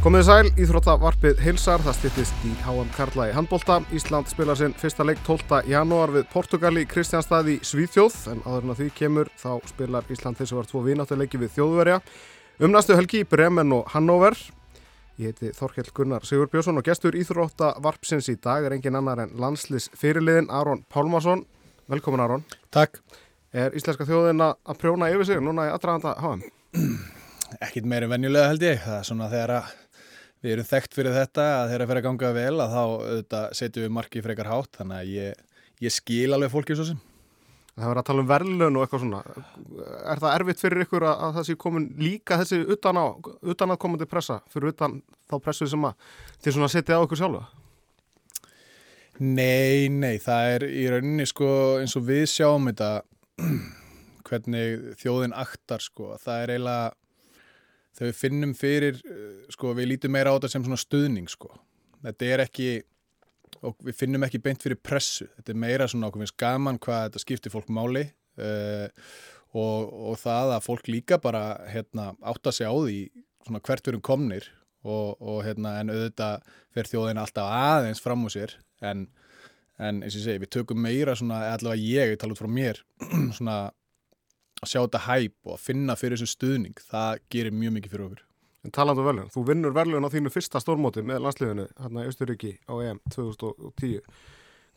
Komið sæl, Íþróttavarpið heilsar, það styrtist í HM Karla í handbólta. Ísland spila sinn fyrsta leik 12. janúar við Portugali Kristjánstað í Svíþjóð, en áður en að því kemur þá spilar Ísland þessu var tvo vináttuleiki við þjóðverja. Umnastu helgi Bremen og Hannover. Ég heiti Þorkell Gunnar Sigurbjörnsson og gestur Íþróttavarpsins í dag er engin annar en landslis fyrirliðin Aron Pálmarsson. Velkomin Aron. Takk. Er íslenska þjóðin að prjóna yfir sig núna í aðdraðanda HM? Ekkit meiri venjulega held ég. Það er svona þegar að við erum þekkt fyrir þetta að þeirra fyrir að ganga vel að þá auðvitað, setjum við marki frekar hátt þannig að ég, ég skil alveg fólki svo sem. Það verður að tala um verðlun og eitthvað svona. Er það erfitt fyrir ykkur að, að það sé komin líka þessi utan, á, utan að komandi pressa fyrir utan þá pressu sem að þið svona setja á ykkur sjálfa? Nei, nei, það er í rauninni sko eins og við sjáum þetta hvernig þjóðin aktar sko. Það er eiginlega þegar við finnum fyrir, eh, sko, við lítum meira á þetta sem svona stuðning, sko. Þetta er ekki, og við finnum ekki beint fyrir pressu. Þetta er meira svona okkur finnst gaman hvað þetta skiptir fólk máli uh, og, og það að fólk líka bara hérna, átta sig á því svona hvert við erum komnir og, og hérna, en auðvitað fer þjóðin alltaf aðeins fram úr sér en, en eins og ég segi, við tökum meira svona, allavega ég, ég tala út frá mér, svona að sjá þetta hæp og að finna fyrir þessu stuðning það gerir mjög mikið fyrir okkur. En talandu um velun, þú vinnur velun á þínu fyrsta stórmóti með landsliðinu hérna í Östuríki á EM 2010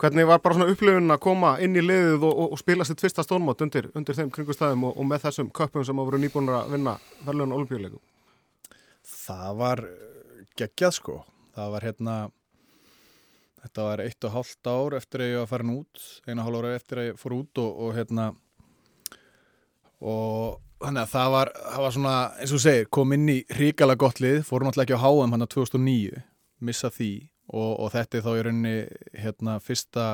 Hvernig var bara svona upplifun að koma inn í liðið og, og, og spila sitt fyrsta stórmót undir, undir þeim kringustæðum og, og með þessum köpum sem á voru nýbúinur að vinna velun og olimpíuleikum? Það var eh, geggjað sko. Það var hérna þetta var eitt og hálft ár eftir að ég var farin út eina hálf ára eftir að ég fór út og hérna og þannig að það var, það var svona, eins og segir, kom inn í ríkala gott lið, fórum alltaf ekki á HM hann á 2009, missa því. Og, og þetta er þá í rauninni hérna fyrsta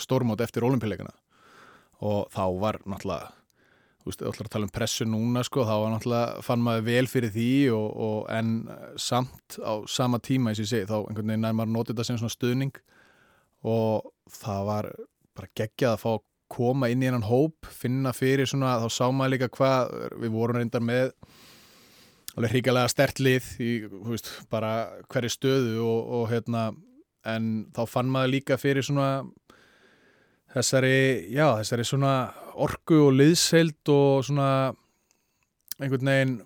stórmót eftir olimpíuleikana og þá var náttúrulega þú veist, þú ætlar að tala um pressu núna sko, þá var náttúrulega, fann maður vel fyrir því og, og en samt á sama tíma, eins og ég segi, þá einhvern veginn maður notið þetta sem svona stuðning. Og það var bara geggjað að fá koma inn í hennan hóp, finna fyrir svona, þá sá maður líka hvað við vorum reyndar með alveg hríkalega stertlið í veist, bara hverju stöðu og, og hérna, en þá fann maður líka fyrir svona þessari, já, þessari svona orgu og liðseild og svona einhvern veginn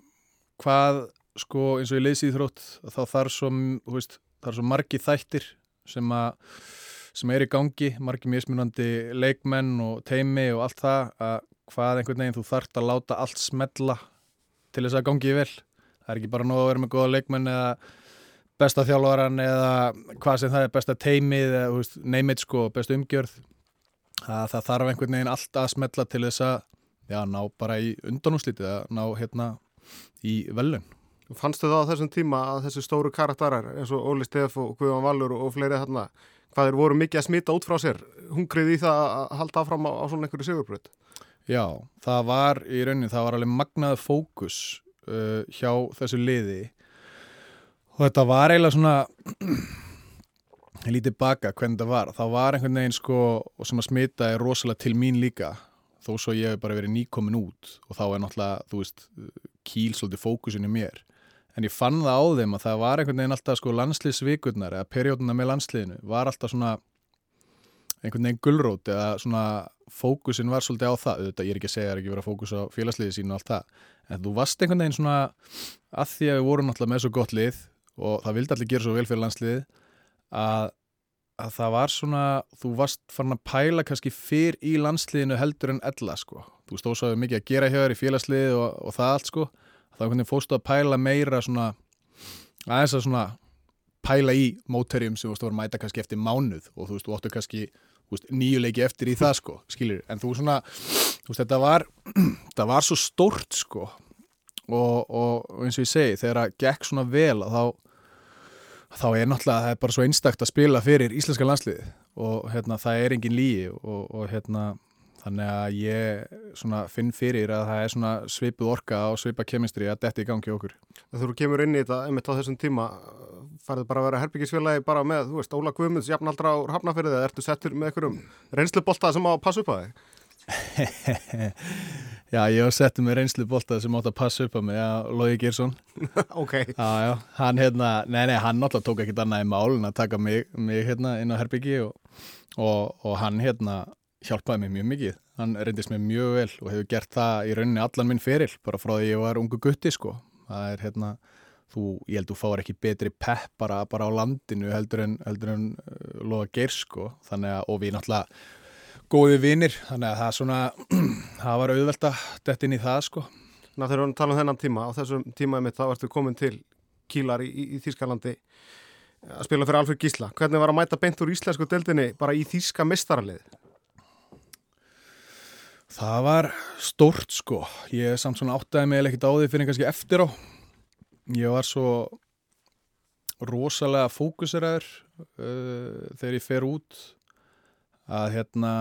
hvað, sko, eins og í liðsýðþrótt þá þarf svo, veist, þarf svo margi þættir sem að sem er í gangi, margir mismunandi leikmenn og teimi og allt það að hvað einhvern veginn þú þart að láta allt smetla til þess að gangi vel. Það er ekki bara nóg að vera með goða leikmenn eða besta þjálfvaran eða hvað sem það er besta teimið eða neymit sko, bestu umgjörð. Það, það þarf einhvern veginn allt að smetla til þess að já, ná bara í undanúslítið að ná hérna í velun. Fannstu það á þessum tíma að þessu stóru karakterar eins og Óli Steff og Guðan Valur og fleiri þarna hvað er voru mikið að smita út frá sér hungrið í það að halda áfram á, á svona einhverju sigurbröð Já, það var í raunin, það var alveg magnaði fókus uh, hjá þessu liði. Og þetta var eiginlega svona lítið baka hvernig þetta var. Það var einhvern veginn sko sem að smita er rosalega til mín líka þó svo ég hef bara verið nýkomin út. Og þá er náttúrulega, þú veist kýl svolítið fókusin í mér en ég fann það á þeim að það var einhvern veginn alltaf sko landslýsvíkurnar eða perjóduna með landslýðinu var alltaf svona einhvern veginn gullrót eða svona fókusin var svolítið á það. Auðvitað ég er ekki að segja að það er ekki verið að fókusa á félagsliði sín og allt það. En þú varst einhvern veginn svona að því að við vorum alltaf með svo gott lið og það vildi allir gera svo vel fyrir landsliði að, að það var svona þú varst farin að pæla kannski fyrr í landsliðinu heldur en ella sko. Þú stóðsáðu mikið að gera hjá þér í félagsliði og, og það allt sko þá hvernig fóstu að pæla meira svona aðeins að svona pæla í móterjum sem þú veist voru mæta kannski eftir mánuð og þú veist, þú óttu kannski nýjuleiki eftir í það sko, skilir en þú svona, þú veist, þetta var þetta var svo stort sko. Og, og eins og ég segi þegar það gekk svona vel þá þá er náttúrulega, það er bara svo einstakt að spila fyrir íslenska landsliði og hérna, það er engin líi og, og hérna Þannig að ég finn fyrir að það er svipuð orka og svipa kemistri að detti í gangi okkur. Þú kemur inn í þetta, einmitt á þessum tíma, farið bara að vera herbyggisfélagi bara með, þú veist, Óla Guðmunds, jafnaldra á Hafnafyrðið, ertu settur með einhverjum reynslubolta sem á að passa upp á þig? Já, ég var settið með reynslu bolta sem átt að passa upp á mig, já, Lógi Geirsson ok, Já, já, hann hérna, nei, nei, hann náttúrulega tók ekkert annað í mál en að taka mig, mig hérna inn á herbyggi og, og, og hann hérna hjálpaði mér mjög mikið, hann reyndist mér mjög vel og hefur gert það í rauninni allan minn feril, bara frá því ég var ungu gutti sko, það er hérna þú, ég held þú fáir ekki betri pepp bara, bara á landinu heldur en, heldur en uh, loða geir sko. Þannig að, og við náttúrulega góði vinir, þannig að það svona það var auðvelt að detta inn í það sko. Ná þegar við talum um þennan tíma á þessum tímaði mitt þá ertu komin til Kílar í, í, í Þískalandi að spila fyrir Alfred Gísla. Hvernig var að mæta beint úr íslensku deildinni bara í Þíska mestaralið Það var stórt sko, ég samt svona áttaði mig ekkert á því fyrir kannski eftir á. Ég var svo rosalega fókuseraður uh, þegar ég fer út að hérna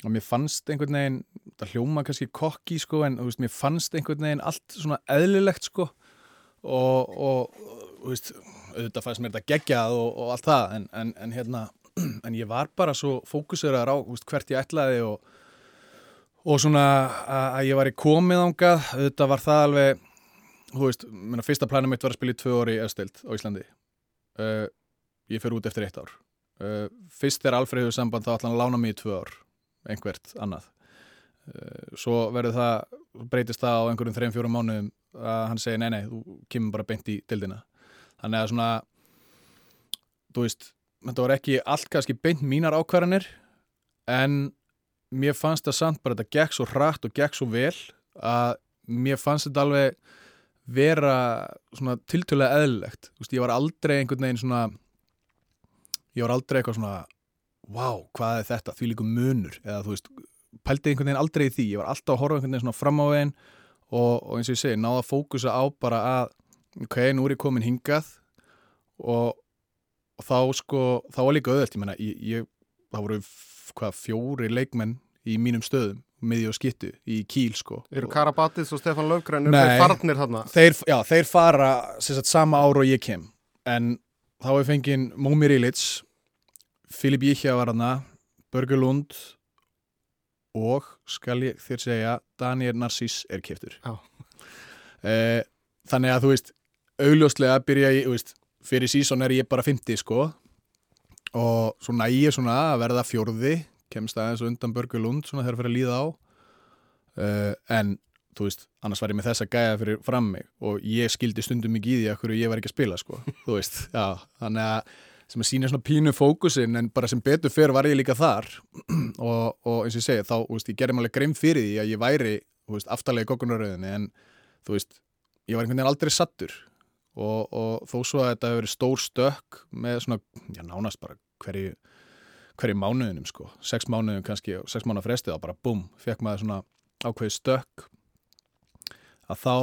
og mér fannst einhvern veginn það hljóma kannski kokki sko en veist, mér fannst einhvern veginn allt svona eðlilegt sko. Og, og veist, auðvitað fannst mér þetta geggjað og, og allt það en, en, en hérna en ég var bara svo fókuseraður á veist, hvert ég ætlaði og og svona að ég var í komið ángað, auðvitað var það alveg þú veist, minna, fyrsta planum mitt var að spila í tvö orði í Östild á Íslandi. Uh, ég fyrir út eftir eitt ár. Uh, fyrst er Alfred hefur samband þá ætla hann að lána mig í tvö ár einhvert annað. Uh, svo verður það, breytist það á einhverjum þrejum fjórum mánuðum að hann segir nei nei, þú kemur bara beint í dildina þannig að svona þú veist, þetta var ekki allt kannski beint mínar ákvarðanir en mér fannst það samt bara þetta gekk svo hratt og gekk svo vel að mér fannst þetta alveg vera svona tiltölulega eðlilegt. Vist, ég var aldrei einhvern veginn svona ég var aldrei eitthvað svona wow, hvað er þetta, því líka munur. Eða þú veist, pældi einhvern veginn aldrei í því. Ég var alltaf að horfa einhvern veginn svona fram á veginn og, og eins og ég segi, náða að fókusa á bara að, ok, nú er ég komin hingað og, og þá sko, þá var líka öðvöld ég menna, ég, ég, það voru hvað, fjóri leikmenn í mínum stöðum miði og skittu í kíl sko. Eru Karabatis og Stefan Löfgren eru þeir farnir þarna? Þeir, já, þeir fara sagt, sama ára og ég kem. En þá er fengið Mómi Rílits Filip Jíkja var hana Börgur Lund og skal ég þér segja Daniel Narcís er keftur Já. eh, þannig að þú veist augljóslega byrja ég, þú veist, fyrir sísón er ég bara 50 sko og svo næ ég svona að verða fjórði kemst aðeins undan Börgur Lund svona þegar fyrir að líða á. Uh, en þú veist, annars var ég með þessa gæða fyrir fram mig og ég skildi stundum mikið í því að hverju ég var ekki að spila sko, þú veist, já, þannig að sem að sína svona pínu fókusin en bara sem betur fyrir var ég líka þar. Og, og eins og ég segi, þá, þú veist, ég gerði málega grein fyrir því að ég væri, þú veist, aftalega í kokkunaröðinni en, þú veist, ég var einhvern veginn aldrei sattur og, og þó svo að þetta hefur verið stór stökk með svona, já, nánast bara hverju hverju mánuðinum sko, sex mánuðum kannski sex mánuða frestið og bara búm, fekk maður svona ákveði stökk. Að þá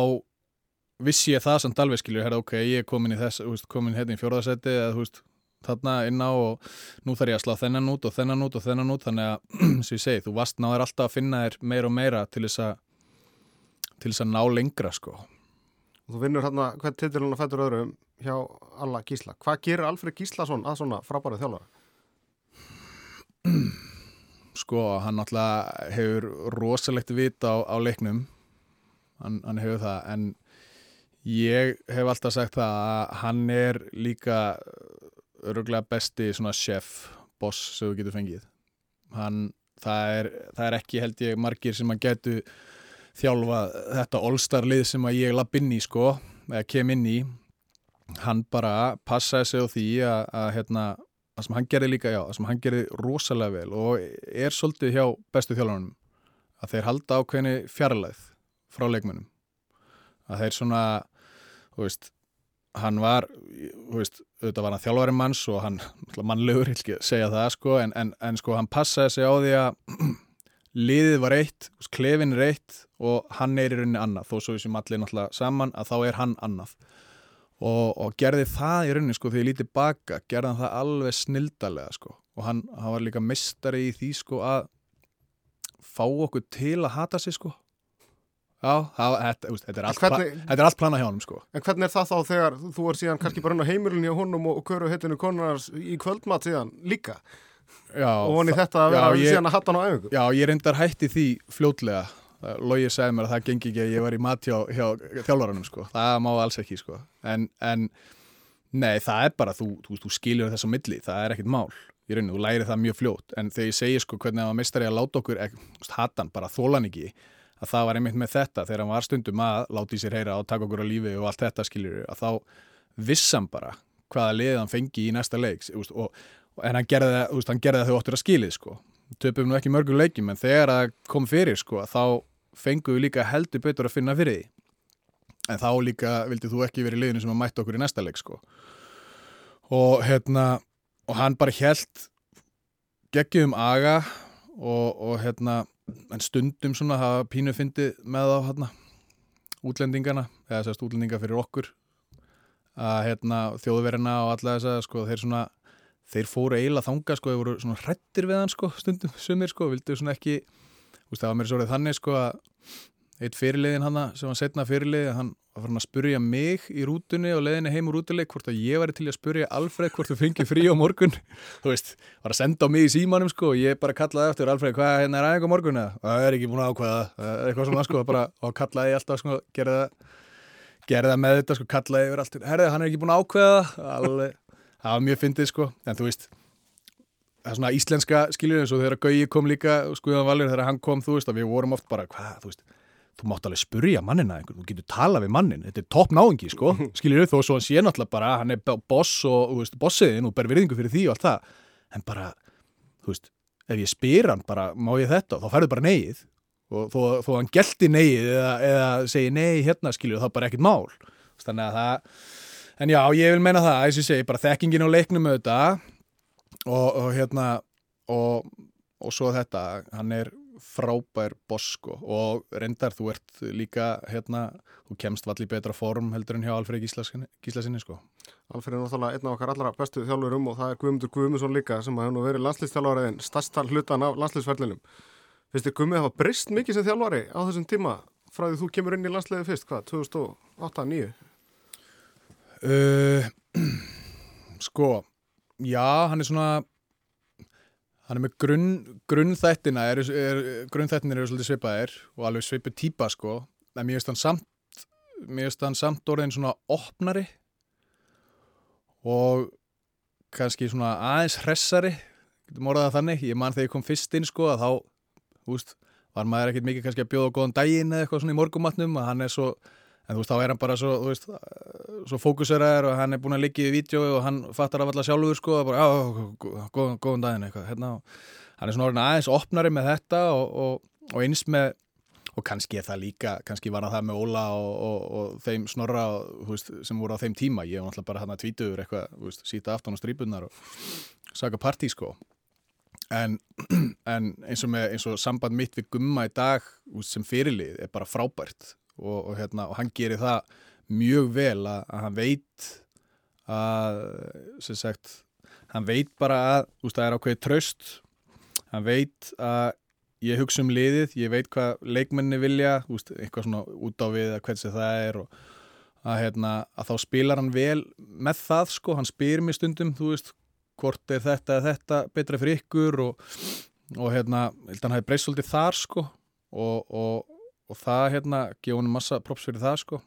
vissi ég það samt alveg skilur, herra ok, ég er komin í þess, veist, komin hérna í fjórðarsetti eða veist, þarna inn á og nú þarf ég að slá þennan út og þennan út og þennan út, þannig að, sem ég segi, þú vast náður alltaf að finna þér meira og meira til þess að til þess að ná lengra sko og þú vinnur hérna hvern titilun og fættur öðrum hjá Alla Gísla. Hvað gerir Alfred Gíslason að svona frábæra þjálfara? sko, hann náttúrulega hefur rosalegt vit á, á leiknum. Hann, hann hefur það en ég hef alltaf sagt það að hann er líka öruglega besti svona chef, boss sem þú getur fengið. Hann, það er, það er ekki held ég margir sem að getu þjálfa þetta all-star lið sem að ég lapp inn í sko, eða kem inn í. Hann bara passaði sig á því að, að hérna það sem hann gerði líka, já, það sem hann gerði rosalega vel og er svolítið hjá bestu þjálfarnum að þeir halda ákveðinu fjarlæð frá leikmennum að þeir svona, þú veist hann var, þú veist auðvitað var hann þjálfari manns og hann mannlegur, ég vil ekki segja það sko en, en, en sko hann passaði sig á því að liðið var eitt, klefin er eitt og hann er í rauninni annað. Þó svo sem allir náttúrulega saman að þá er hann annað. Og, og gerði það í rauninni sko þegar ég lítið baka gerði hann það alveg snildalega sko. Og hann, hann var líka mistari í því sko að fá okkur til að hata sig sko. Já, það, þetta, úst, þetta, er Hvernig- pla, þetta er allt plana hjá hann sko. En hvernig er það þá þegar þú er síðan kannski bara inn á heimilinu hjá honum og, köru heitinu konunars í kvöldmat síðan líka og voni þa- þetta að vera já, ég- síðan að hatta hann á æfingu. Já, ég reyndar hætti því fljótlega. Lógi segði mér að það gengi ekki að ég var í mat hjá, hjá þjálfvaranum sko, það má alls ekki sko, en, en nei, það er bara, þú, þú, þú skiljur þess á milli, það er ekkit mál. Í rauninu, þú læri það mjög fljótt, en þegar ég segi sko hvernig það var mistari að láta okkur, hattan, bara þólan ekki, að það var einmitt með þetta. Þegar hann var stundum að láta í sér heyra og taka okkur á lífi og allt þetta skiljur, að þá vissan bara hvaða lið hann fengi í næsta leik og, en hann gerði það, hann gerði það þau óttur að skilið sko. Töpum nú ekki mörgur leikjum en þegar það kom fyrir sko þá fengum við líka heldur betur að finna fyrir því. En þá líka vildi þú ekki verið í liðinu sem að mæta okkur í næsta leik sko. Og hérna og hann bara held geggið um aga og, og hérna en stundum svona hafa pínu fyndið með á hérna útlendingana eða sérst útlendinga fyrir okkur. Að hérna þjóðverina og alla þess að sko þeir svona þeir fóru eiginlega þanga sko, þeir voru svona hrettir við hann sko, stundum sumir sko, vildu svona ekki þú veist það var mér svo orðið þannig sko að eitt fyrirliðin hann sem var setna fyrirliði hann var farin að spurja mig í rútunni og leðinni heim úr rútuleik hvort að ég væri til að spurja Alfred hvort þú fengið frí á morgun. Þú veist, var að senda á mig í símanum sko og ég bara kallaði eftir Alfred hvað hérna er aðeins á morgun eða? Það er ekki búin að ákvæða eitthvað svona sko bara, og kallaði alltaf sko gerði það með þetta sko kallaði yfir allt. Herði hann er ekki búin að ákvæða alveg það var mjög fyndið sko, en þú veist það er svona íslenska skiljur eins og þegar Gauji kom líka, skuðan valur þegar hann kom, þú veist, að við vorum oft bara, hvað, þú veist þú mátt alveg spurja mannina einhvern, þú getur tala við mannin, þetta er topp náðingi, sko. Skiljur þó svo hann sé náttúrulega bara, hann er boss og, þú veist, bossiðinn og ber virðingu fyrir því og allt það, en bara þú veist, ef ég spyr hann bara, má ég þetta, þá færðu bara neyið. Og þó, þó hann gelti neyið eða, eða að en já, ég vil meina það, og ég segi, bara þekkingin á leiknum auðvitað og, og hérna og, og svo þetta, hann er frábær bosko og reyndar þú ert líka hérna, þú kemst valli betra form heldur en hjá Alfred Gíslasinni sko. Alfred er náttúrulega einn af okkar allra bestu þjálfurum og það er Guðmundur Guðmundsson líka sem hefur nú verið landslýstjálfariðin stærsta hlutan af landslýsverðlinum finnst þið Guðmund hafa brist mikið sem þjálfari á þessum tíma frá því þú kemur inn í landsliði fyrst, hvað, 2008-2009? Uh, sko, já, hann er svona hann er með grunn, grunnþættina er, er, grunnþættinir eru svolítið svipaðir og alveg svipið típa sko. En mér finnst hann samt mér finnst hann samt orðin svona opnari og kannski svona aðeins hressari getum orðað þannig, ég man þegar ég kom fyrst inn sko að þá, þú veist var maður ekkert mikið kannski að bjóða góðan daginn eða eitthvað svona í morgumatnum að hann er svo en þú veist, þá er hann bara svo, þú veist, svo fókuseraður og hann er búin að liggja í vídeo og hann fattar af alla sjálfur, sko, og bara, já, góðan, góðan daginn eitthvað, hérna, hann er svona orðin aðeins opnari með þetta og, og, og eins með, og kannski er það líka, kannski var það með Óla og, og þeim snorra, þú veist, sem voru á þeim tíma, ég var náttúrulega bara hann að tvítuður eitthvað, þú veist, síta aftan á strípunar og saka partí, sko, en, en eins og með, eins og samband mitt við gumma í dag, sem fyrirlið, er bara frábært og, og, hérna, og hann gerir það mjög vel að, að hann veit að sem sagt, hann veit bara að úst, það er ákveðið tröst hann veit að ég hugsa um liðið, ég veit hvað leikmenni vilja, úst, eitthvað svona út á við að hversi það er og að, hérna, að þá spilar hann vel með það sko, hann spyr mér stundum þú veist, hvort er þetta eða þetta betra fyrir ykkur og, og hérna, hann hafi breyst svolítið þar sko. Og, og, og það hérna gefa hann massa props fyrir það sko.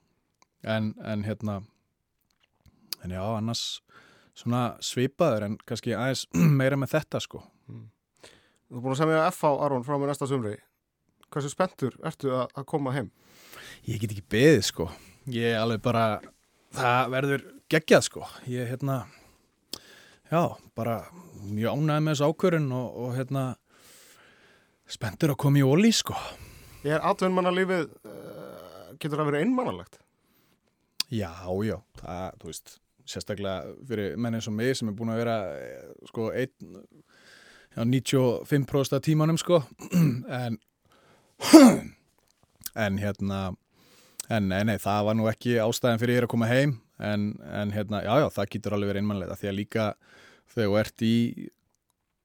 En, en hérna en já annars svona svipaður en kannski aðeins meira með þetta sko. Mm. Þú er búin að segja F á Aron frá mér næsta sumri. Hversu spenntur ertu að, að koma heim? Ég get ekki beðið sko. Ég er alveg bara það verður geggjað sko. Ég hérna já bara mjög ánægð með þessu ákvörun og, og hérna spenntur að koma í óli sko Er atvinnmannalífið, uh, getur það verið einmannalegt? Já, já, það, þú veist, sérstaklega fyrir menni eins og mig sem er búin að vera, eh, sko, ein, já, 95% af tímanum, sko, en, en hérna, en nei, nei, það var nú ekki ástæðin fyrir ég að koma heim, en, en hérna, já, já, það getur alveg verið einmannlega, því að líka þegar þú ert í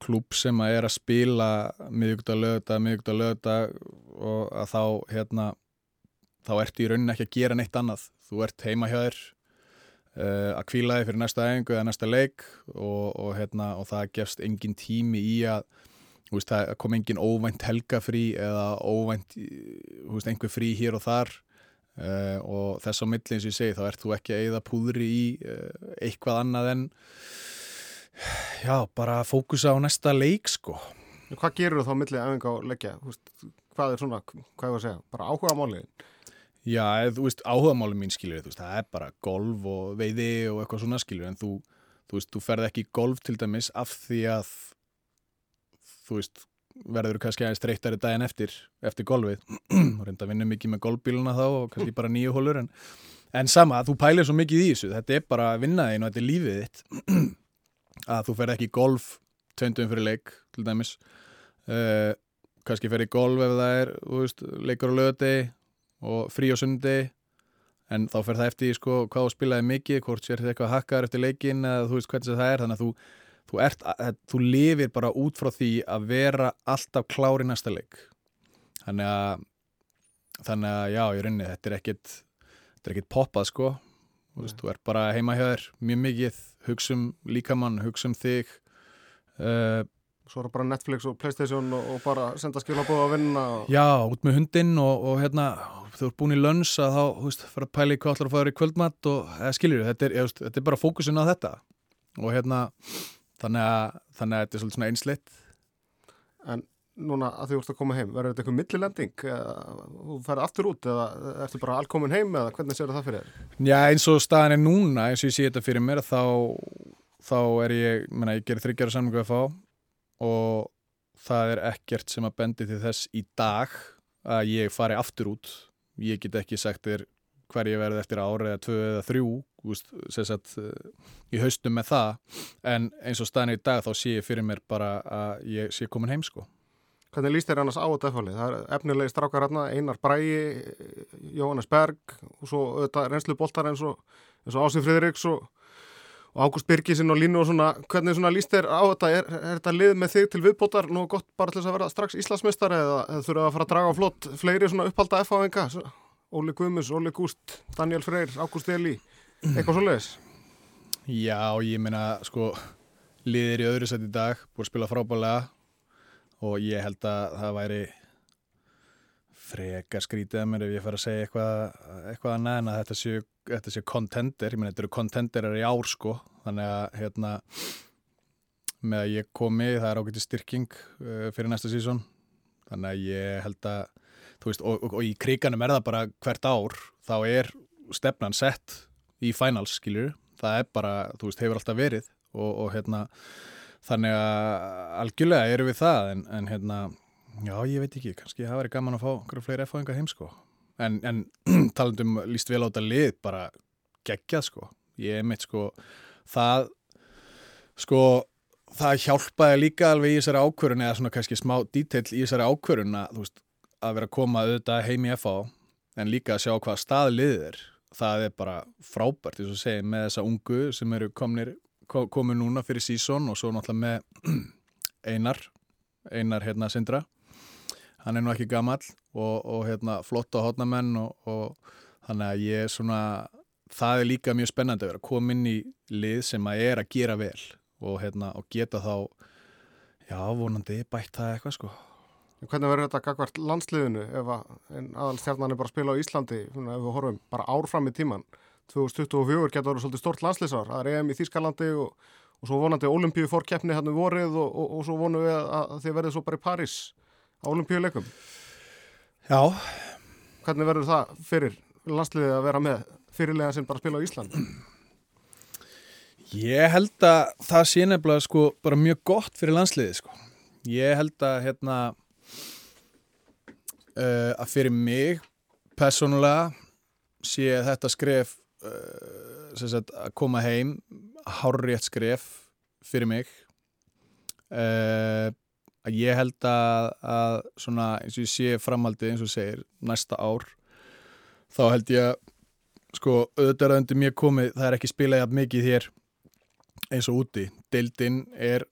klúb sem að er að spila miðugta lögta, miðugta lögta og að þá hérna þá ertu í rauninni ekki að gera neitt annað. Þú ert heima hjá þér uh, að kvíla þig fyrir næsta efingu eða næsta leik og, og, hérna, og það gefst engin tími í að veist, það kom engin óvænt helgafrí eða óvænt veist, einhver frí hér og þar uh, og þess á milli eins og ég segi þá ert þú ekki að eigða púðri í uh, eitthvað annað en já, bara fókusa á næsta leik sko Hvað gerur þá millið æfinga og leggja? Hvað er svona, hvað er það að segja? Bara áhuga málið? Já, þú veist, áhuga málið mín skilur veist, það er bara golf og veiði og eitthvað svona skilur en þú, þú veist, þú ferð ekki í golf til dæmis af því að þú veist, verður kannski aðeins streytari daginn eftir, eftir golfið og reynda að vinna mikið með golfbíluna þá og kannski bara nýju hólur en, en sama, þú pælir svo mikið í þessu þetta er bara vinnaðin og þetta er lífið þitt að þú ferð ekki í golf töndum fyrir leik til dæmis. Uh, kannski ferð í golf ef það er veist, leikur á lögati og frí á sundi en þá fer það eftir sko, hvað þú spilaði mikið hvort sér þetta eitthvað hakkar eftir leikin eða þú veist hvernig það er þannig að þú þú, ert, að, þú lifir bara út frá því að vera alltaf klári næsta leik. Þannig að þannig að já, ég rinni, þetta er ekkit þetta er ekkit poppað sko þú, veist, þú ert bara heima hjá þér mjög mikið hugsa um líkamann, hugsa um þig uh, Svo er það bara Netflix og Playstation og, og bara senda skilabóða að vinna og... Já, út með hundinn og, og hérna þú ert búin í lönns að þá, þú veist, fara að pæla í hvað allar að fara í kvöldmatt og eða skiljur, þetta er, ég, þetta er bara fókusin á þetta. Og hérna þannig að, þannig að þetta er svolítið svona einsleitt. En núna að þú ert að koma heim verður þetta eitthvað millilending? Þú ferði aftur út eða ertu bara allkomin heim eða hvernig séu það fyrir þér? Já eins og staðan er núna eins og ég sé þetta fyrir mér þá, þá er ég, menna ég gerir þryggjara samlingu að fá og það er ekkert sem að bendi til þess í dag að ég fari aftur út. Ég get ekki sagt þér hver ég verði eftir ári eða tvö eða þrjú sagt, í haustum með það. En eins og staðin í dag þá sé ég fyrir mér bara að ég sé komin heim sko Hvernig líst þér annars á þetta efalli? Það er efnilegi strákar hérna, Einar Bræi, Jóhannes Berg og svo reynslu boltar eins og, og Ásif Fridriks og, og Ágúst Birgisinn og Línu og svona. Hvernig svona líst þér á þetta? Er, er þetta lið með þig til viðbótar nú gott bara til þess að vera strax Íslandsmestari eða, eða þurfa að fara að draga á flott fleiri svona upphalda F-áenga? Óli Guðmus, Óli Gúst, Daniel Freyr, Ágúst Eli, eitthvað svo leiðis? Já, ég meina sko liðir í öðru sett í dag, búið að spila frábælega og ég held að það væri frekar skrítið að mér ef ég fær að segja eitthvað, eitthvað annað en að þetta séu, þetta séu contender, ég menn þetta eru contenderar í ár sko, þannig að hérna með að ég komi það er ágætið styrking uh, fyrir næsta sísón, þannig að ég held að, þú veist, og, og, og í kriganum er það bara hvert ár þá er stefnan sett í finals, skiljur, það er bara þú veist, hefur alltaf verið og, og hérna þannig að algjörlega eru við það en, en hérna, já ég veit ekki kannski það væri gaman að fá einhverju fleiri F-fáingar heim sko, en, en talandum líst vel á þetta lið, bara geggjað sko, ég mitt sko það sko það hjálpaði líka alveg í þessari ákvörun eða svona kannski smá dítill í þessari ákvörun að, veist, að vera að koma auðvitað heim í FA en líka að sjá hvað staðliðið er. Það er bara frábært, eins og segi, með þessa ungu sem eru komnir komið núna fyrir sísón og svo náttúrulega með Einar Einar hérna Sindra. Hann er nú ekki gammal og, og hérna flott á hotnamenn og, og þannig að ég er svona það er líka mjög spennandi að vera komin í lið sem að er að gera vel og hérna og geta þá já vonandi bætt það eitthvað sko. Hvernig verður þetta gagvart landsliðinu ef að aðal stjarnan er bara að spila á Íslandi ef við horfum bara árfram í tíman 2024 getur verið svolítið stort landslýsar það er EM í Þýskalandi og, og svo vonandi olimpíu fórkeppni hann um vorið og, og, og svo vonum við að þið verðið svo bara í París á olimpíuleikum Já. Hvernig verður það fyrir landslýðið að vera með fyrirlega sem bara spila á Íslandi? Ég held að það sé nefnilega sko bara mjög gott fyrir landsliðið sko. Ég held að hérna uh, að fyrir mig personulega sé þetta skref sagt, að koma heim hárrétt skref fyrir mig. Uh, að ég held að, að svona eins og ég sé framhaldið eins og segir næsta ár þá held ég að sko auðvitað undir mér komið það er ekki spilað jafn mikið hér eins og úti. Deildinn er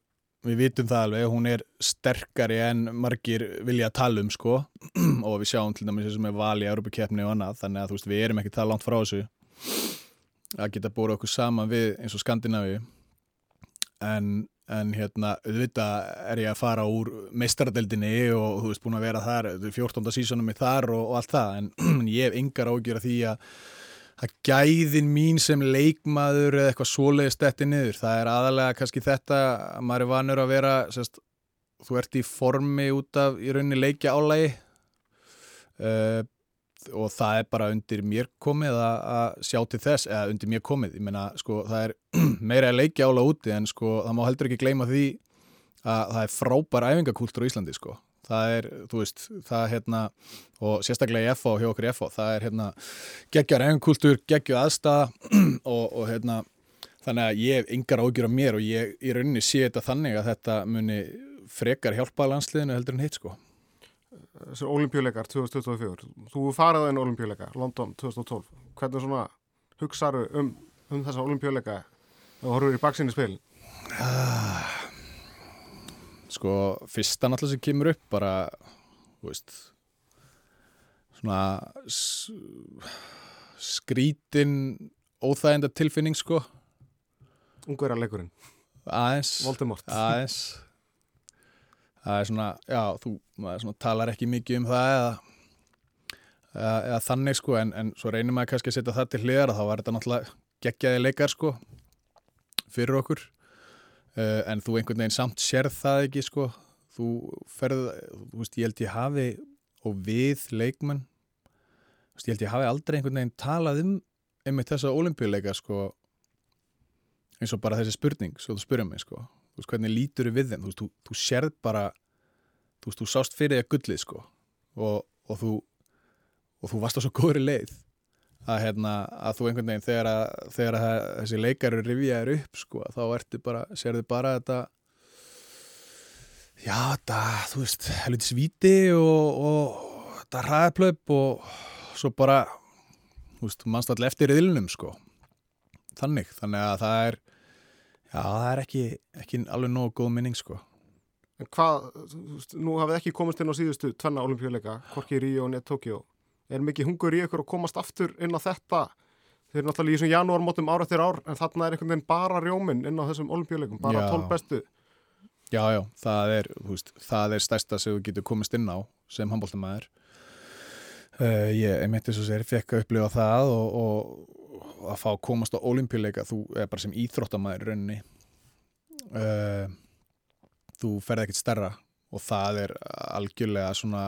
við vitum það alveg, hún er sterkari en margir vilja að tala um sko. Og við sjáum til dæmis sem er vali í Europakefni og annað, þannig að þú veist við erum ekki það langt frá þessu að geta búið okkur saman við eins og Skandinavi en, en hérna, auðvitað er ég að fara úr meistaradeldinni og þú veist, búin að vera þar 14. sísonum með þar og, og allt það. En ég hef yngar ágjör að því að að gæðin mín sem leikmaður eða eitthvað svoleiðist þetta niður, það er aðalega kannski þetta að maður er vanur að vera sérst, þú ert í formi út af í rauninni leikja álægi uh, og það er bara undir mér komið að, sjá til þess, eða undir mér komið ég meina, sko, það er meira að leikja álæg úti en sko, það má heldur ekki gleyma því að það er frábær æfingakúltur á Íslandi, sko. Það er, þú veist, það er hérna og sérstaklega í FO, hjá okkur í FO það er hérna geggjar engunkultur geggju aðstæða og, og hérna þannig að ég hef yngar ágjur á mér og ég í rauninni sé þetta þannig að þetta muni frekar hjálpa landsliðinu heldur en hitt sko Þessar olimpíuleikar 2024 þú farið á einu olimpíuleika, London 2012 hvernig svona hugsaðu um, um þessa olimpíuleika og horfur í baksinni spil? Ah sko fyrsta náttúrulega sem kemur upp bara þú veist svona skrítin óþægenda tilfinning sko. Ungverjarleikurinn aðeins. Voldemort. Aðeins það er svona, já, þú svona, talar ekki mikið um það eða, eða, eða þannig sko en, en svo reynir maður kannski að setja það til hliðar og þá var þetta náttúrulega geggjaði leikar sko fyrir okkur. Uh, en þú einhvern veginn samt sérð það ekki sko. Þú ferð, þú veist, ég held ég hafi og við leikmenn þú veist, ég held ég hafi aldrei einhvern veginn talað um einmitt þessa olimpíuleika sko eins og bara þessi spurning, svo þú spurðum mig sko þú veist, hvernig lítur við þeim, þú veist, þú, þú sérð bara þú veist, þú sást fyrir því að gullið sko. Og, og þú og þú varst á svo góðri leið að, hérna, að þú einhvern veginn þegar, að, þegar að þessi leikaru rivja er upp sko, þá ertu bara, sérðu bara þetta já, þetta, þú veist helviti svíti og, og þetta ræðplöp og svo bara þú veist, mannst allir eftir yðlunum sko. Þannig, þannig að það er já, það er ekki, ekki alveg nógu góð minning sko. En hvað, nú hafið ekki komist inn á síðustu tvenna olimpíuleika, Korki Ríó og Nett Tókjó er mikið hungur í ykkur að komast aftur inn á þetta? Þeir eru náttúrulega í þessum janúarmótum ár eftir ár en þarna er einhvern veginn bara rjóminn inn á þessum olimpíuleikum, bara tól bestu. Já, já, það er, veist, það er stærsta sem þú getur komist inn á sem handbóltamæður uh, ég, ég meinti svo sér, fekk að upplifa það og, og að fá að komast á olimpíuleika, þú er bara sem íþróttamæður raunni uh, þú ferði ekkert stærra og það er algjörlega svona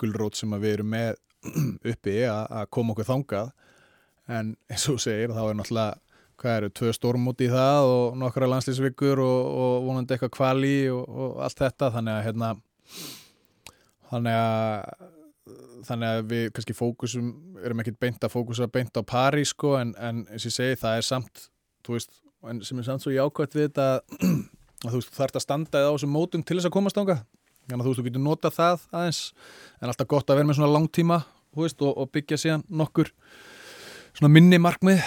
gullrót sem við erum með uppi að koma okkur þangað. En eins og segir þá er náttúrulega hvað eru, tvö stórmúti í það og nokkra landslýsvikur og, og vonandi eitthvað kvali og, og allt þetta. Þannig að hérna þannig að þannig að við kannski fókusum erum ekkert beint að fókusa beint á París sko en, en eins og ég segi það er samt þú veist, sem er samt svo jákvæmt við þetta að þú veist, þú þarfst að standa á þessum mótum til þess að komast ánga þannig að þú veist, þú getur notað það aðeins. En alltaf gott að vera með svona langtíma veist, og, og byggja síðan nokkur svona minni markmið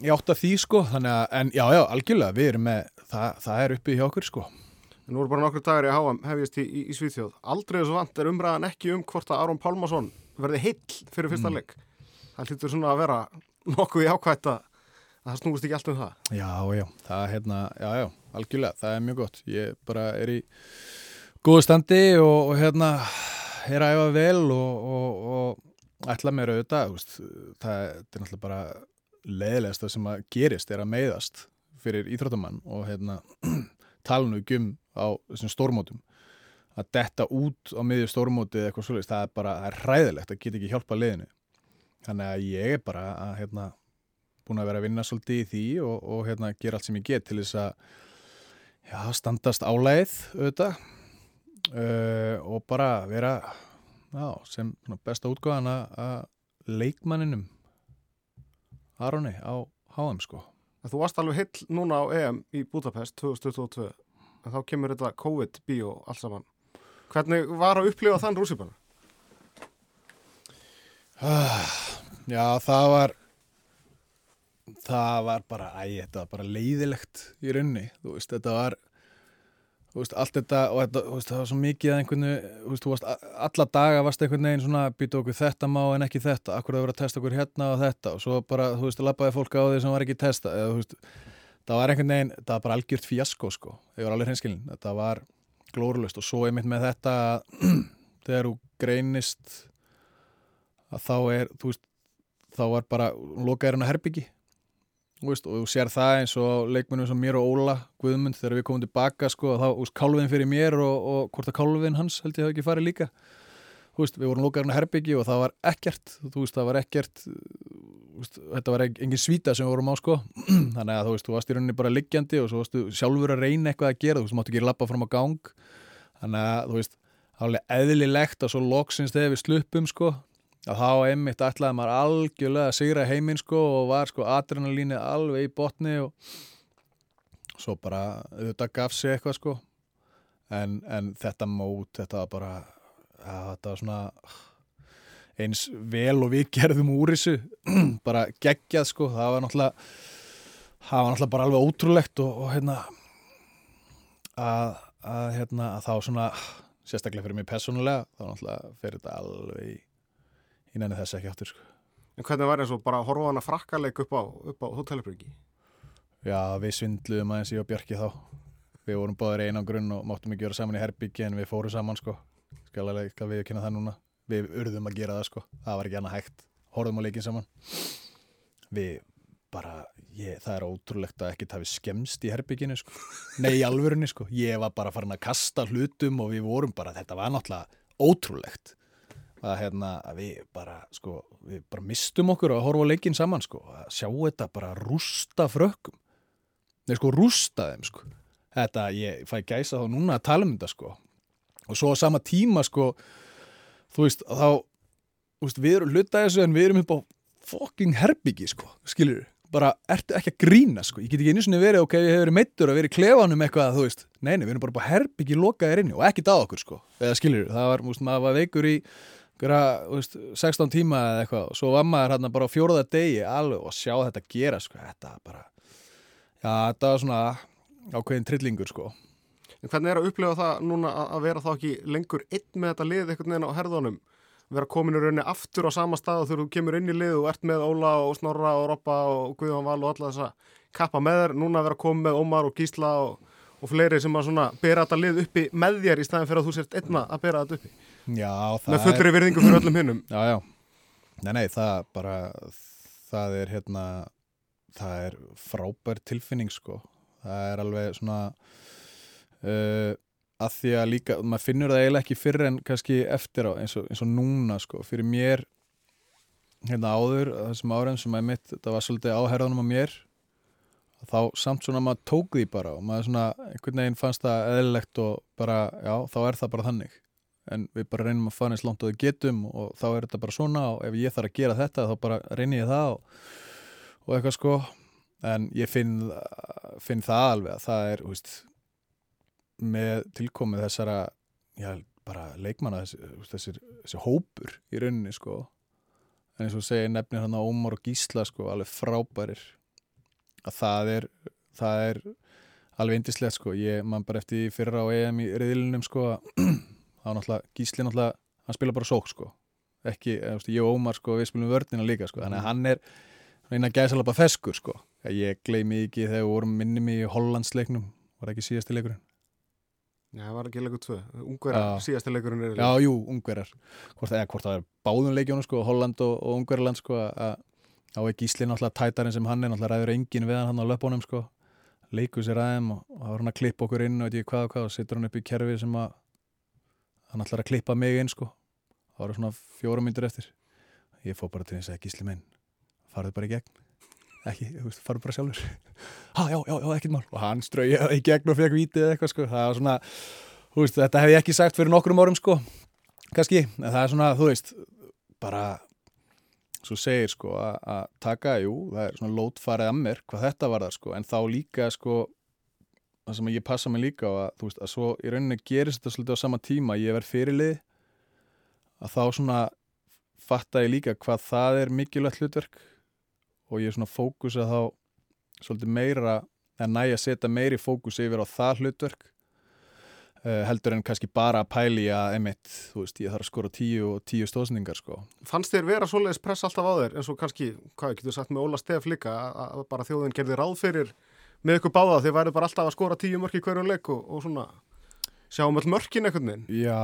í átt að því sko. Þannig að, en já, já, algjörlega, við erum með það, það er uppið hjá okkur sko Nú eru bara nokkur dagar í að háa hefjast í, í, í Svíþjóð. Aldrei þessu vant er umræðan ekki um hvort að Aron Pálmarsson verði heill fyrir fyrsta mm. leik. Það hlýttur svona að vera nokkuð í ákvæmt að það snúist ekki allt um það. Já, já, það er hérna, já, já, algjörlega það er mjög gott, ég bara er í góðu standi og, og hérna er að æfa vel og, og, og ætla mér auðvitað það er náttúrulega bara leiðilegast það sem að gerist er að meiðast fyrir íþróttamann og hérna ekki um á þessum stórmótum. Að detta út á miðjur stórmóti eða eitthvað svolítið, það er bara það er hræðilegt að geta ekki hjálpa liðinu. Þannig að ég er bara að hérna búin að vera að vinna svolítið í því og, og hérna gera allt sem ég get til þess að já, standast álæð auðvitað. Uh, og bara vera já, sem besta útgáðan að leikmanninum Aroni á HM sko. Þú varst alveg hill núna á EM í Budapest 2022 en þá kemur þetta COVID-bíó alls saman. Hvernig var að upplifa þann rússipanna? Ah, já, það var það var bara æg, þetta var bara leiðilegt í raunni, þú veist, þetta var Veist, allt þetta og þetta, veist, það var svo mikið að einhvern veginn, alla daga varst einhvern veginn svona býta okkur þetta má en ekki þetta, akkur það voru að testa okkur hérna og þetta og svo bara, þú veist, lappaði fólk á því sem var ekki testa eða þú veist, það var einhvern veginn, það var bara algjört fjasko sko, ég var alveg hreinskilin. Þetta var glórulust og svo einmitt með þetta þegar þú greinist að þá er þú veist, þá var bara lokaður hann að herbyggi. Veist, og þú sér það eins og leikmennum sem mér og Óla Guðmund þegar við komum tilbaka sko, þá, veist, kálvin fyrir mér og, og hvort að kálvin hans held ég hafi ekki farið líka. Veist, við vorum lokaður hann að herbyggi og það var ekkert þú veist, það var ekkert þetta var engin svíta sem við vorum á sko. Þannig að þú veist, þú varst í rauninni bara liggjandi og svo varstu sjálfur að reyna eitthvað að gera þú veist, þú máttu ekki lappa fram á gang. Þannig að þú veist, alveg eðlilegt að svo loksins þegar við sluppum sko að þá einmitt ætlaði maður algjörlega að sigra heiminn sko og var sko adrenalínið alveg í botni og svo bara auðvitað gaf sig eitthvað sko. En, en þetta mót, þetta var bara ja, þetta var svona eins vel og við gerðum úr þessu bara geggjað sko það var náttúrulega það var náttúrulega bara alveg ótrúlegt og, og hérna að, að hérna að þá svona sérstaklega fyrir mig personulega þá náttúrulega fyrir þetta alveg í nenni þess ekki áttur sko. En hvernig var eins og bara að horfa hana frakkaleg upp á, upp á hotellbryggi? Já, við svindluðum aðeins ég og Björki þá við vorum báðir einan grunn og máttum ekki vera saman í herbyggi en við fórum saman sko skal alveg ekki við kynna það núna við urðum að gera það sko, það var ekki annað hægt. Horfum á leikin saman. Við bara, ég, það er ótrúlegt að ekkert hafi skemst í herbygginu sko. Nei, í alvörunni sko, ég var bara farin að kasta hlutum og við vorum bara, þetta var náttúrulega ótrúlegt. Að hérna að við bara sko við bara mistum okkur að horfa á leikin saman sko. Að sjá þetta bara rústa frökkum. Nei sko rústa þeim sko. Þetta ég fæ gæsa þá núna að tala um þetta sko. Og svo á sama tíma sko þú veist þá þú veist við erum hlutað þessu en við erum upp á fucking herbyggi sko skilur bara ertu ekki að grína sko? Ég get ekki einu svona verið ok ég hef verið meittur að verið klefanum eitthvað þú veist. Neini við erum bara upp á herbyggi lokaðir inni og ekki það okkur sko. Eða skilur það var, múst, maður var veikur í gera, veist, 16 tíma eða eitthvað og svo var maður hérna bara á fjóruða degi alveg og sjá þetta gera sko, þetta bara já, þetta var svona ákveðin trillingur sko En hvernig er að upplifa það núna að vera þá ekki lengur einn með þetta lið einhvern veginn á herðunum? Vera komin í rauninni aftur á sama stað þegar þú kemur inn í lið og ert með Óla og Snorra og Roppa og Guðjón Val og alla þessa kappa með þér, núna vera komin með Ómar og Gísla og, og fleiri sem að svona bera þetta lið uppi með þér í staðin fyrir að þú sért einna að bera þetta uppi? Já, það með fullri virðingu fyrir öllum hinnum Já, já, nei, nei, það bara það er hérna það er frábær tilfinning sko, það er alveg svona uh, að því að líka, maður finnur það eiginlega ekki fyrir en kannski eftir á, eins og, eins og núna sko, fyrir mér hérna áður, þessum áriðum sem að mitt, það var svolítið áherðanum á mér þá samt svona maður tók því bara og maður svona, einhvern veginn fannst það eðlilegt og bara, já, þá er það bara þannig. En við bara reynum að fara eins langt og við getum og þá er þetta bara svona og ef ég þarf að gera þetta þá bara reynir ég það og, og eitthvað sko. En ég finn, finn það alveg að það er veist, með tilkomið þessara já, bara leikmanna þessi, þessi, hópur í rauninni sko. En eins og segja nefnir hann á Ómar og Gísla sko alveg frábærir. Að það er það er alveg indislegt sko. Ég man bara eftir fyrra á EM í riðlunum sko þá náttúrulega Gísli náttúrulega hann spila bara sók sko. Ekki, ég og Ómar sko við spilum vörnina líka sko. Þannig að hann er eina gæsalapa feskur sko. Ég gleymi ekki þegar við vorum minnum í Hollandsleiknum var ekki síðasti leikurinn Já, það var ekki leikur 2, ungverðar, síðasti leikurinn er Já, jú, ungverðar hvort, hvort það er báðum leikjónu sko, Holland og, og ungverðarland sko að á ekki Gísli náttúrulega tætarinn sem hann er náttúrulega ræður engin við hann á löpunum sko. Leikur sér aðeim og þá er hann að klippa okkur inn og veit ekki hvað og hvað og setur hann upp í kerfi sem að hann ætlar að klippa mig inn sko. Það var svona fjóra myndur eftir. Ég fóð bara til þess að Gísli minn farðu bara í gegn ekki, þú veist, farðu bara sjálfur. Ha, já, já, já, ekkert mál. Og hann strauði í gegn og fekk vítið eða eitthvað sko. Það var svona, þú veist, þetta hef ég ekki sagt fyrir nokkrum árum sko, kannski en það er svona, þú veist, bara svo segir sko að taka, jú, það er svona lótfarið að mér hvað þetta var það sko, en þá líka sko það sem ég passa mig líka á að, þú veist, að svo í rauninni gerist þetta svolítið á sama tíma, ég verð fyrirlið að þá svona fatta ég líka hvað það er mikilvægt hlutverk og ég er svona fókusa þá svolítið meira en næja að setja meiri fókus yfir á það hlutverk uh, heldur en kannski bara að pæli að emitt, þú veist, ég þarf að skora tíu og tíu stóðsningar sko. Fannst þér vera svoleiðis press alltaf á þér eins og kannski, hvað getur sagt með Óla Stef líka að bara þjóðin gerði ráð fyrir með ykkur báða þið værið bara alltaf að skora tíu mörk í hverju leik og, og svona sjáum öll mörkin einhvern veginn? Já.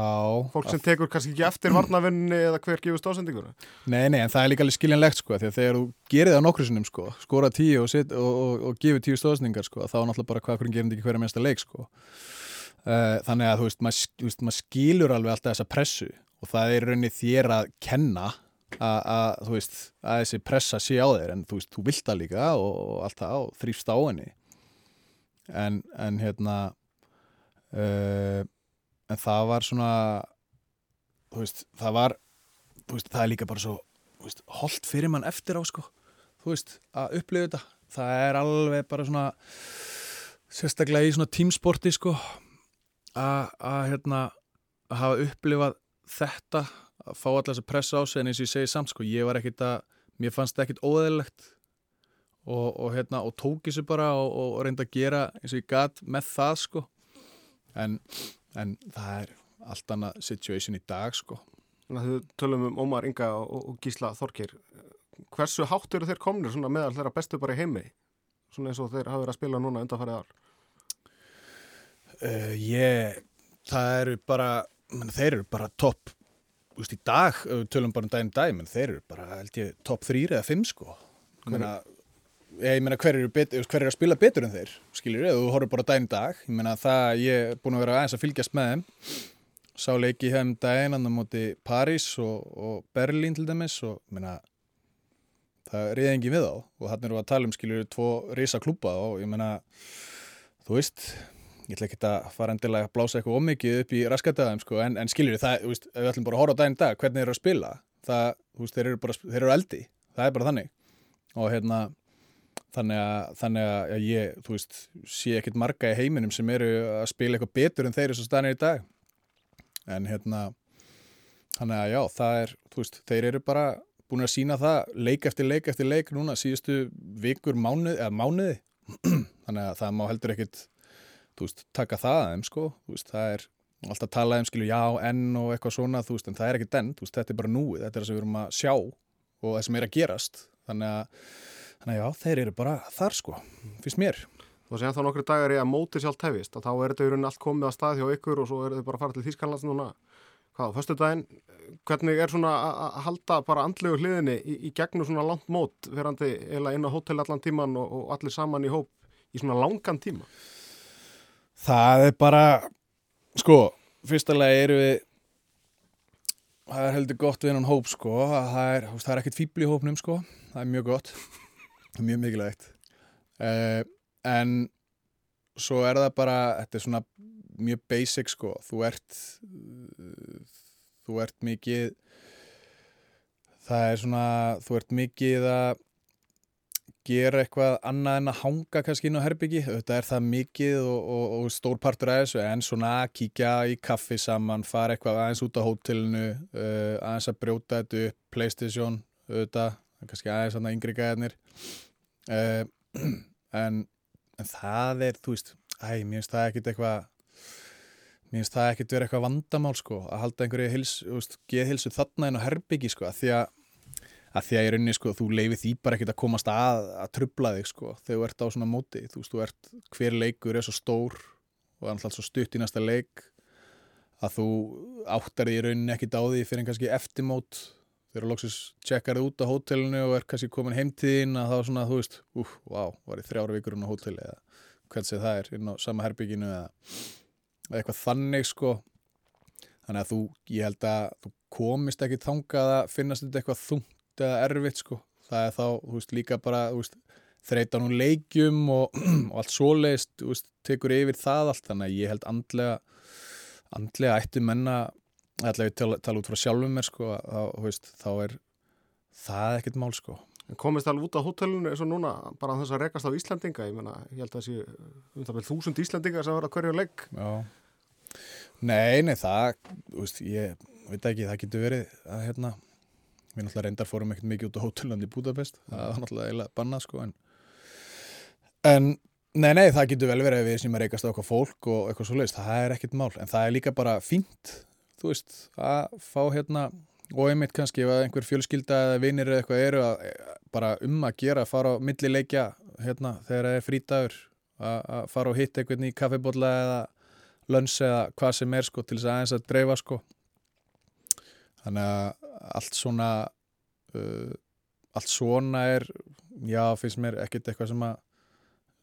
Fólk sem tekur kannski ekki eftir varnavinni eða hver gefur stóðsendingur Nei, nei, en það er líka alveg skiljanlegt sko því að þegar þú gerir það nokkru sinnum sko skora tíu og, og, og, og gefur tíu stóðsendingar sko þá er náttúrulega bara hvað hverjum gerir þetta ekki hverja mesta leik sko. Uh, þannig að þú veist, maður mað, skilur alveg alltaf þessa pressu og það er rauninni þér að kenna að þú veist að þessi pressa sé á þér en þú veist, þú vilt það líka og allt það og þrýfst á henni. En, en hérna uh, en það var svona þú veist, það var þú veist, það er líka bara svo veist, holdt fyrir mann eftir á sko. Þú veist, að upplifa þetta. Það er alveg bara svona sérstaklega í svona tímsporti sko að hérna að hafa upplifað þetta að fá allar þess að pressa á sig en eins og ég segi samt sko, ég var ekkit að mér fannst ekkit óðeilegt og, og hérna, og tók þessu bara og, og reynda að gera eins og ég gæt með það sko en, en það er allt annað situation í dag sko. Þau tölum um Ómar Inga og, og Gísla Þorkir hversu hátt eru þeir komnir svona meðal þeirra bestu bara í heimi? Svona eins og þeir hafa verið að spila núna undanfærið ár. Uh, Ég, það eru bara menn, þeir eru bara topp Úst, í dag, tölum bara um daginn dag menn þeir eru bara, held ég, topp þrýr eða fimm sko. Menna, ég meina hver eru, bet, hver eru að spila betur en þeir skiljur, eða þú horfður bara daginn dag ég meina það, ég er búin að vera aðeins að fylgjast með þeim. Sá leiki hefum daginn annar móti París og, og Berlín til dæmis og meina það reyði engin við á og hann eru að tala um skiljur tvo reysa klúpa og ég meina þú veist ég ætla ekki að fara endilega að blása eitthvað ómikið upp í raskataðum sko, en, en skiljur það, veist, við ætlum bara að horfa daginn dag hvernig þeir eru að spila það, veist, þeir, eru bara, þeir eru eldi, það er bara þannig. Og hérna þannig að, þannig að ég, þú veist sé ekkit marga í heiminum sem eru að spila eitthvað betur en þeir eru svo stannir í dag. En hérna þannig að já, það er, þú veist þeir eru bara búin að sína það leik eftir leik eftir leik núna síðustu vikur mánuð, eða mánuði. Þannig að það má heldur ekkit þú veist, taka það aðeim sko. Veist, það er alltaf talað um skilju já, enn og eitthvað svona, þú veist, en það er ekkit enn. Veist, þetta er bara núið, þetta er það sem við erum að sjá og það sem er að gerast. Þannig að, þannig að já, þeir eru bara þar sko, fyrst mér. Og séðan þá nokkru dagar í að móti sjálf tefist og þá er þetta í rauninni allt komið að stað hjá ykkur og svo er þetta bara að fara til Þýskanlands núna. Hvað, fyrstu daginn, hvernig er svona að halda bara andlegu hliðinni í, í gegnum svona langt mót verandi eila inn á hótel allan tíman og, og allir saman í hóp í svona langan tíma? Það er bara sko, fyrstulega eru við það er heldur gott við hennan hóp sko, það er, það er ekkert fýbli í hópnum sko, það er mjög gott mjög mikilvægt. Uh, en svo er það bara, þetta er svona mjög basic sko, þú ert uh, þú ert mikið það er svona, þú ert mikið að gera eitthvað annað en að hanga kannski inn á herbyggi, þetta er það mikið og, og, og stór partur af þessu en svona að kíkja í kaffi saman fara eitthvað aðeins út á hótelinu uh, aðeins að brjóta þetta upp Playstation, auðvitað kannski aðeins svona yngri gæðinir uh, en, en það er, þú veist, æ, mér finnst það ekkit eitthvað mér finnst það ekkit verið eitthvað vandamál sko, að halda einhverju hils, geðhilsu þarna inn á herbyggi sko, að því að að því að ég rauninni sko, þú leifir því bara ekkert að komast að að trubla þig sko, þegar þú ert á svona móti, þú veist, þú ert, hver leikur er svo stór og alltaf svo stutt í næsta leik að þú áttar því rauninni ekkert á því fyrir en kannski eftirmót þegar þú lóksist tjekkar þið út á hótelinu og er kannski komin heimtíðin að þá svona, þú veist, úf, vá, var ég þrjára vikur inn á hóteli eða hvernig sé það er inn á sama herbygginu eða, eða eitthvað þannig sko. Þannig að þú, ég held að þú komist ekki þangað að finnast þetta eitthvað þungt eða erfitt sko. Það er þá, þú veist, líka bara veist, þreita nú leikjum og, og allt svoleist, þú veist, tekur yfir það allt, þannig að ég held andlega andlega ætti menna allavega tala, tala út frá sjálfum mér sko, að, veist, þá er það ekkert mál sko. Komist alveg út á hotellinu eins og núna bara þess að rekast á Íslandinga ég, menna, ég held að það sé um það vel þúsund Íslandinga sem verða hverju legg. Já. Nei, nei, það, veist, ég veit ekki, það getur verið að hérna við náttúrulega reyndar fórum ekkert mikið út á hótelland í Budapest. Það var náttúrulega eiginlega bannað sko en, en nei nei það getur vel verið við sem er reykast á eitthvað fólk og eitthvað svo leiðist, það er ekkert mál en það er líka bara fínt þú veist, að fá hérna og einmitt kannski ef einhver fjölskylda eða vinir eða eitthvað eru að bara um að gera að fara á millileikja hérna þegar það er frítagur að fara og hitta einhvern í kaffibólla eða lönns eða hvað sem er sko til þess að aðeins að dreifa sko. Þannig að allt svona uh, allt svona er já, finnst mér ekkert eitthvað sem að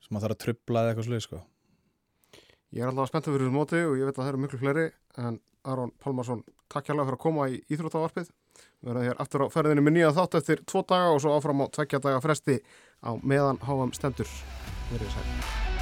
sem að þarf að trubla eða eitthvað sluði sko. Ég er alltaf spenntið fyrir þessu móti og ég veit að það eru miklu fleiri en Aron Pálmarsson, takk hjálpa fyrir að koma í Íþróttavarpið. Við verðum hér aftur á ferðinu með nýja þátt eftir tvo daga og svo áfram á tveggja daga fresti á meðan háam stendur. Verðið sæl.